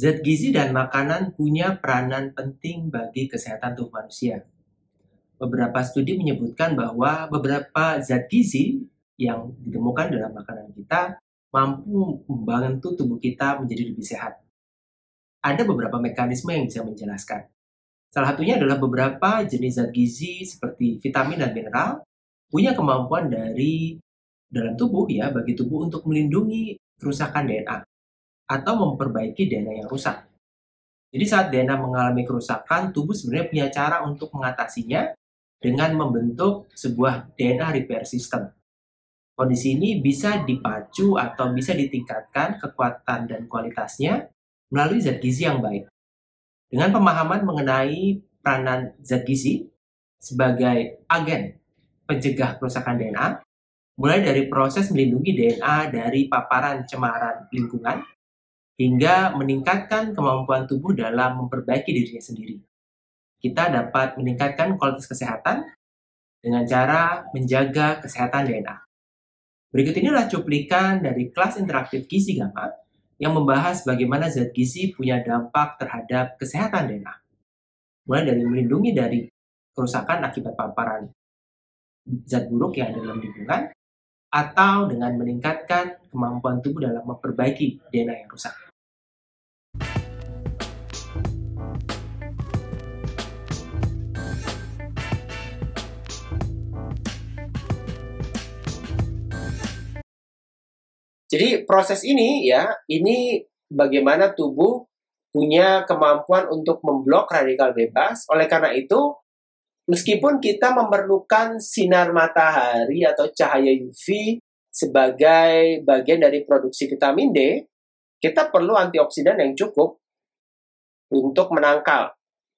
Zat gizi dan makanan punya peranan penting bagi kesehatan tubuh manusia. Beberapa studi menyebutkan bahwa beberapa zat gizi yang ditemukan dalam makanan kita mampu membantu tubuh kita menjadi lebih sehat. Ada beberapa mekanisme yang bisa menjelaskan. Salah satunya adalah beberapa jenis zat gizi seperti vitamin dan mineral punya kemampuan dari dalam tubuh ya bagi tubuh untuk melindungi kerusakan DNA atau memperbaiki DNA yang rusak. Jadi saat DNA mengalami kerusakan, tubuh sebenarnya punya cara untuk mengatasinya dengan membentuk sebuah DNA repair system. Kondisi ini bisa dipacu atau bisa ditingkatkan kekuatan dan kualitasnya melalui zat gizi yang baik. Dengan pemahaman mengenai peranan zat gizi sebagai agen pencegah kerusakan DNA, mulai dari proses melindungi DNA dari paparan cemaran lingkungan, hingga meningkatkan kemampuan tubuh dalam memperbaiki dirinya sendiri. Kita dapat meningkatkan kualitas kesehatan dengan cara menjaga kesehatan DNA. Berikut inilah cuplikan dari kelas interaktif gizi gamma yang membahas bagaimana zat gizi punya dampak terhadap kesehatan DNA. Mulai dari melindungi dari kerusakan akibat paparan zat buruk yang ada dalam lingkungan, atau dengan meningkatkan kemampuan tubuh dalam memperbaiki DNA yang rusak. Jadi proses ini ya, ini bagaimana tubuh punya kemampuan untuk memblok radikal bebas. Oleh karena itu, meskipun kita memerlukan sinar matahari atau cahaya UV sebagai bagian dari produksi vitamin D, kita perlu antioksidan yang cukup untuk menangkal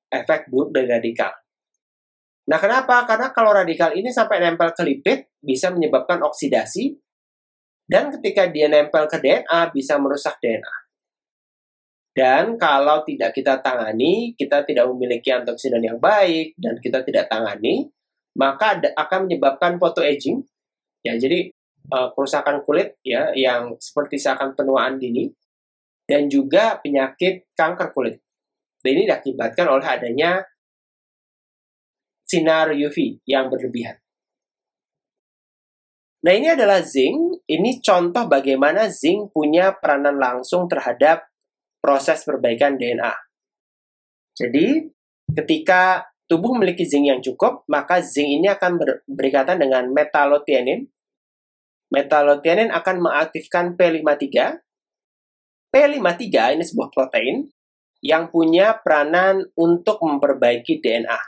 efek buruk dari radikal. Nah, kenapa? Karena kalau radikal ini sampai nempel ke lipid, bisa menyebabkan oksidasi, dan ketika dia nempel ke DNA, bisa merusak DNA. Dan kalau tidak kita tangani, kita tidak memiliki antioksidan yang baik, dan kita tidak tangani, maka akan menyebabkan photoaging. Ya, jadi uh, kerusakan kulit ya yang seperti seakan penuaan dini dan juga penyakit kanker kulit. Dan ini diakibatkan oleh adanya sinar UV yang berlebihan. Nah, ini adalah zinc. Ini contoh bagaimana zinc punya peranan langsung terhadap proses perbaikan DNA. Jadi, ketika tubuh memiliki zinc yang cukup, maka zinc ini akan ber berikatan dengan metalotianin. Metalotianin akan mengaktifkan P53. P53 ini sebuah protein yang punya peranan untuk memperbaiki DNA.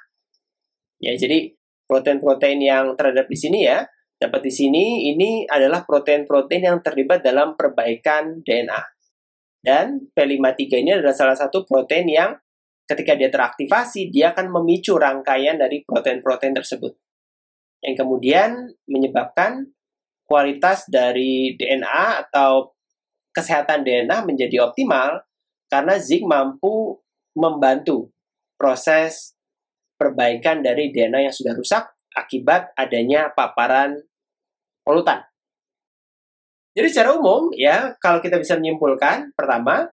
Ya, jadi protein-protein yang terhadap di sini ya, dapat di sini ini adalah protein-protein yang terlibat dalam perbaikan DNA. Dan P53 ini adalah salah satu protein yang ketika dia teraktivasi, dia akan memicu rangkaian dari protein-protein tersebut. Yang kemudian menyebabkan kualitas dari DNA atau kesehatan DNA menjadi optimal karena zinc mampu membantu proses perbaikan dari DNA yang sudah rusak akibat adanya paparan polutan. Jadi secara umum ya, kalau kita bisa menyimpulkan, pertama,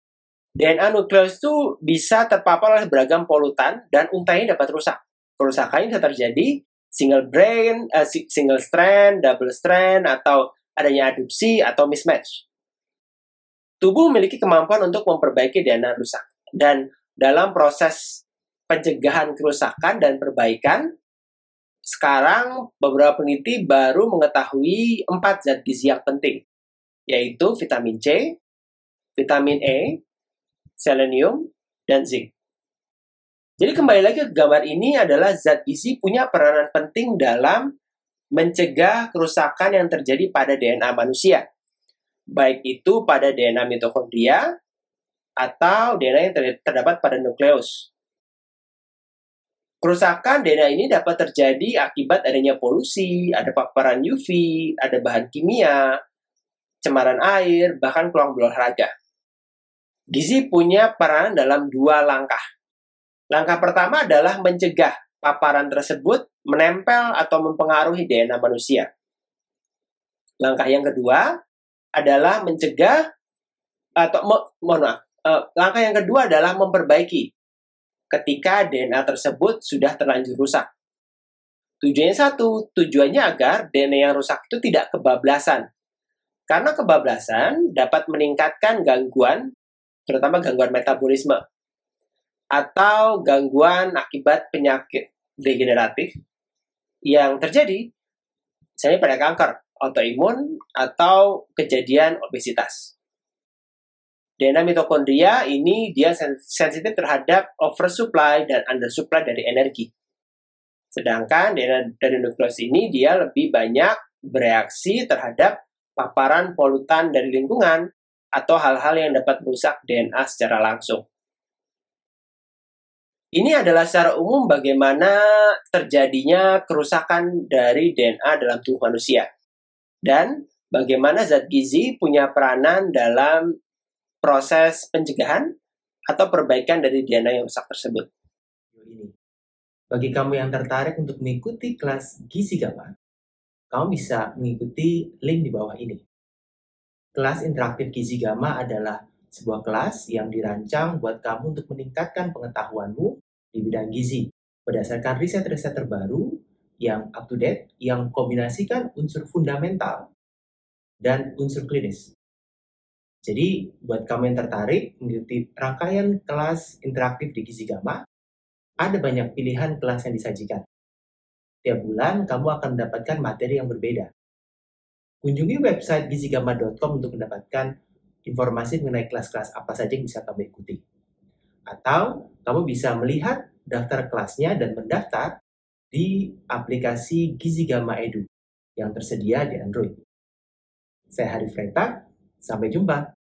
DNA nukleus itu bisa terpapar oleh beragam polutan dan untainya dapat rusak. Kerusakan bisa terjadi single brain, uh, single strand, double strand, atau adanya adopsi atau mismatch. Tubuh memiliki kemampuan untuk memperbaiki DNA rusak. Dan dalam proses pencegahan kerusakan dan perbaikan, sekarang beberapa peneliti baru mengetahui empat zat gizi yang penting, yaitu vitamin C, vitamin E, selenium, dan zinc. Jadi kembali lagi ke gambar ini adalah zat gizi punya peranan penting dalam mencegah kerusakan yang terjadi pada DNA manusia. Baik itu pada DNA mitokondria atau DNA yang terdapat pada nukleus. Kerusakan DNA ini dapat terjadi akibat adanya polusi, ada paparan UV, ada bahan kimia, cemaran air, bahkan peluang berolahraga. Gizi punya peran dalam dua langkah. Langkah pertama adalah mencegah paparan tersebut menempel atau mempengaruhi DNA manusia. Langkah yang kedua adalah mencegah atau mo mohon maaf, uh, langkah yang kedua adalah memperbaiki ketika DNA tersebut sudah terlanjur rusak. Tujuannya satu, tujuannya agar DNA yang rusak itu tidak kebablasan. Karena kebablasan dapat meningkatkan gangguan, terutama gangguan metabolisme, atau gangguan akibat penyakit degeneratif yang terjadi, misalnya pada kanker, autoimun, atau kejadian obesitas. DNA mitokondria ini dia sensitif terhadap oversupply dan undersupply dari energi. Sedangkan DNA dari nukleus ini dia lebih banyak bereaksi terhadap paparan polutan dari lingkungan atau hal-hal yang dapat merusak DNA secara langsung. Ini adalah secara umum bagaimana terjadinya kerusakan dari DNA dalam tubuh manusia. Dan bagaimana zat gizi punya peranan dalam proses pencegahan atau perbaikan dari DNA yang rusak tersebut. Bagi kamu yang tertarik untuk mengikuti kelas Gizi Gamma, kamu bisa mengikuti link di bawah ini. Kelas interaktif Gizi Gamma adalah sebuah kelas yang dirancang buat kamu untuk meningkatkan pengetahuanmu di bidang gizi berdasarkan riset-riset terbaru yang up to date yang kombinasikan unsur fundamental dan unsur klinis. Jadi, buat kamu yang tertarik mengikuti rangkaian kelas interaktif di Gizi Gamma, ada banyak pilihan kelas yang disajikan. Tiap bulan, kamu akan mendapatkan materi yang berbeda. Kunjungi website gizigama.com untuk mendapatkan informasi mengenai kelas-kelas apa saja yang bisa kamu ikuti. Atau, kamu bisa melihat daftar kelasnya dan mendaftar di aplikasi Gizi Gamma Edu yang tersedia di Android. Saya Harif Fretak, Sampai jumpa.